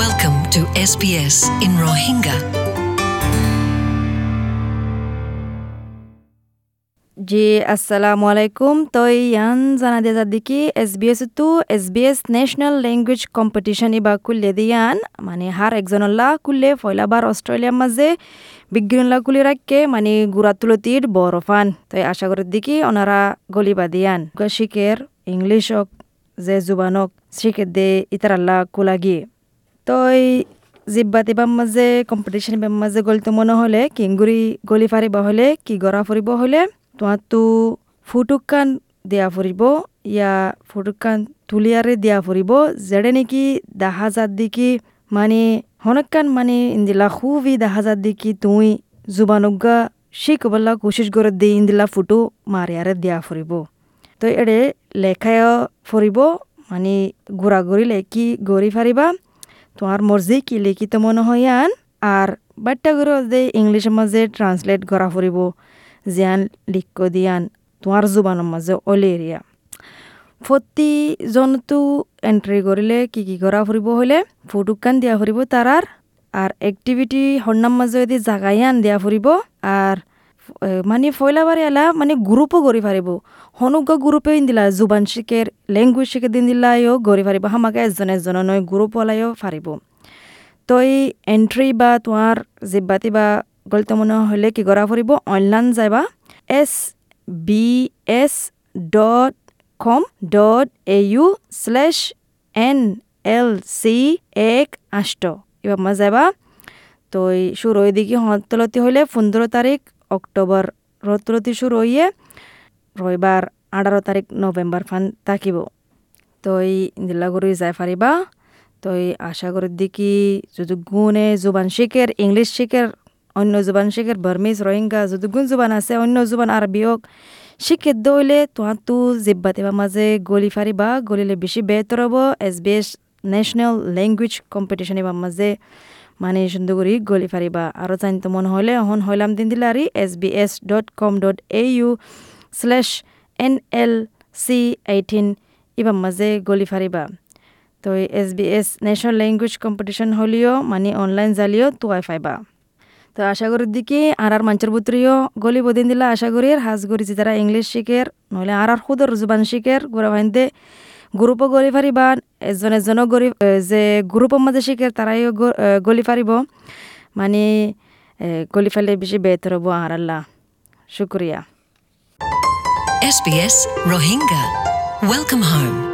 Welcome to SBS in Rohingya. জি আসসালামু আলাইকুম তো ইয়ান জানা দিয়ে যাদিকি এস বি এস তো S B S national language competition ইবা কুল্লে দিয়ান মানে হার একজনল্লা কুল্লে ফয়লাবার অস্ট্রেলিয়ার মাঝে বিজ্ঞানলা কুলি রাখকে মানে গুড়া তুলতির বরফান তো আশা করি দিকি ওনারা গলিবা দিয়ান শিখের ইংলিশ হোক যে জুবানক শিখে দে ইতারাল্লা কুলাগি তো জিব্বা তিবাৰ মাঝে কম্পিটিশ্যন ইবার মাঝে গলিতে মনে হলে, কিংগুৰি গলি ফাৰিব হলে, কি গৰা ফুৰিব হলে, তোমাৰতো ফুটুকান দিয়া ফুৰিব, ইয়া ফুটুকান তুলিয়ারে দিয়া ফুৰিব যেড়ে নেকি দেখা যাত দিকি মানে হনকান মানে ইন্দিলা খুবই দেখা যাত দিকি তুই জুবানুগা শিকবল্লা কোশিশ করে দি ইন্দিলা ফুটু মারিয়ারে দিয়া ফুৰিব। তো এড়ে লেখায় ফুৰিব মানে ঘূৰা ঘোরাঘুরি লেখি গড়ি ফারিবা তোমার মর্জি কি লিখিত মনে হয় আন আর বাট্টা করে যে ইংলিশের মাঝে ট্রান্সলেট করা ফুরিব জিয়ান লিখ দিয়ান তোমার জুবানের মাঝে অলেরিয়া প্ৰতিজনতো এন্ট্রি কৰিলে কি কি কৰা ফুৰিব হ'লে ফটোকান দিয়া ফুৰিব তাৰাৰ আর এক্টিভিটি হন্নার মাঝে যদি জাগাইয়ান দিয়া ফুরিব আর মানে ফয়লাবারে এলা মানে গ্রুপও গড়ি ফারিব। হনুকা গ্রুপে দিলা, জুবান শিকের ল্যাঙ্গুয়েজ শিখে দিন দিলাইও গড়ি ফারিব। হামাকে এজন এজন নয় গ্রুপ ওলাইও ফারিব। তো এই এন্ট্রি বা তোমার জিব্বাতি বা গলিত মনে হলে কি করা ফুরিব? অনলাইন যাইবা। S B S dot com dot A U slash N L C এক আষ্ট এবার যাবা তো শুরু দিকে হতলতি হইলে পনেরো তারিখ অক্টোবর রতলতি শুরু হইয়ে রবিবার আঠারো তারিখ নভেম্বর ফান থাকিব। তো এই দিল্লাগুড়ি যাই ফারিবা। তো এই আশা করি দেখি যদি গুণে জুবান শিখের, ইংলিশ শিখের, অন্য জুবান শিখের, বার্মিজ, রোহিঙ্গা, যদি গুণ জুবান আছে, অন্য জুবান আরবি হোক, শিখে দইলে তোমার তো জিব্বাতিবা মাঝে গলি ফারিবা, গলিলে বেশি বেহতর হব, S B S national language competition এবার মাঝে মানে সুন্দর করে গলি ফারিবা আরও জানতে মনে হলে হন হইলাম দিন দিলে আরি S B S dot com dot A U slash N L C eighteen এবার মাঝে গলি ফারিবা তো S B S national language competition হলিও মানে অনলাইন জালিও তোয়াই ফাইবা তো আশা করি দিকে আর আর মাঞ্চের বুত্রিও গলি বদিন দিলা আশা করি হাজ করেছি যারা ইংলিশ শিখের নহলে আর আর খুদর জুবান শিখের গোড়া ভাইন্দে গ্রুপও গড়ি ফারিবা এজন এজনও গড়ি যে গ্রুপের মাঝে শিখে তারাই গলি পাৰিব মানে গলি ফাইলে বেশি বেহতর হব আর আল্লাহ শুক্রিয়া SBS Rohingya. Welcome home.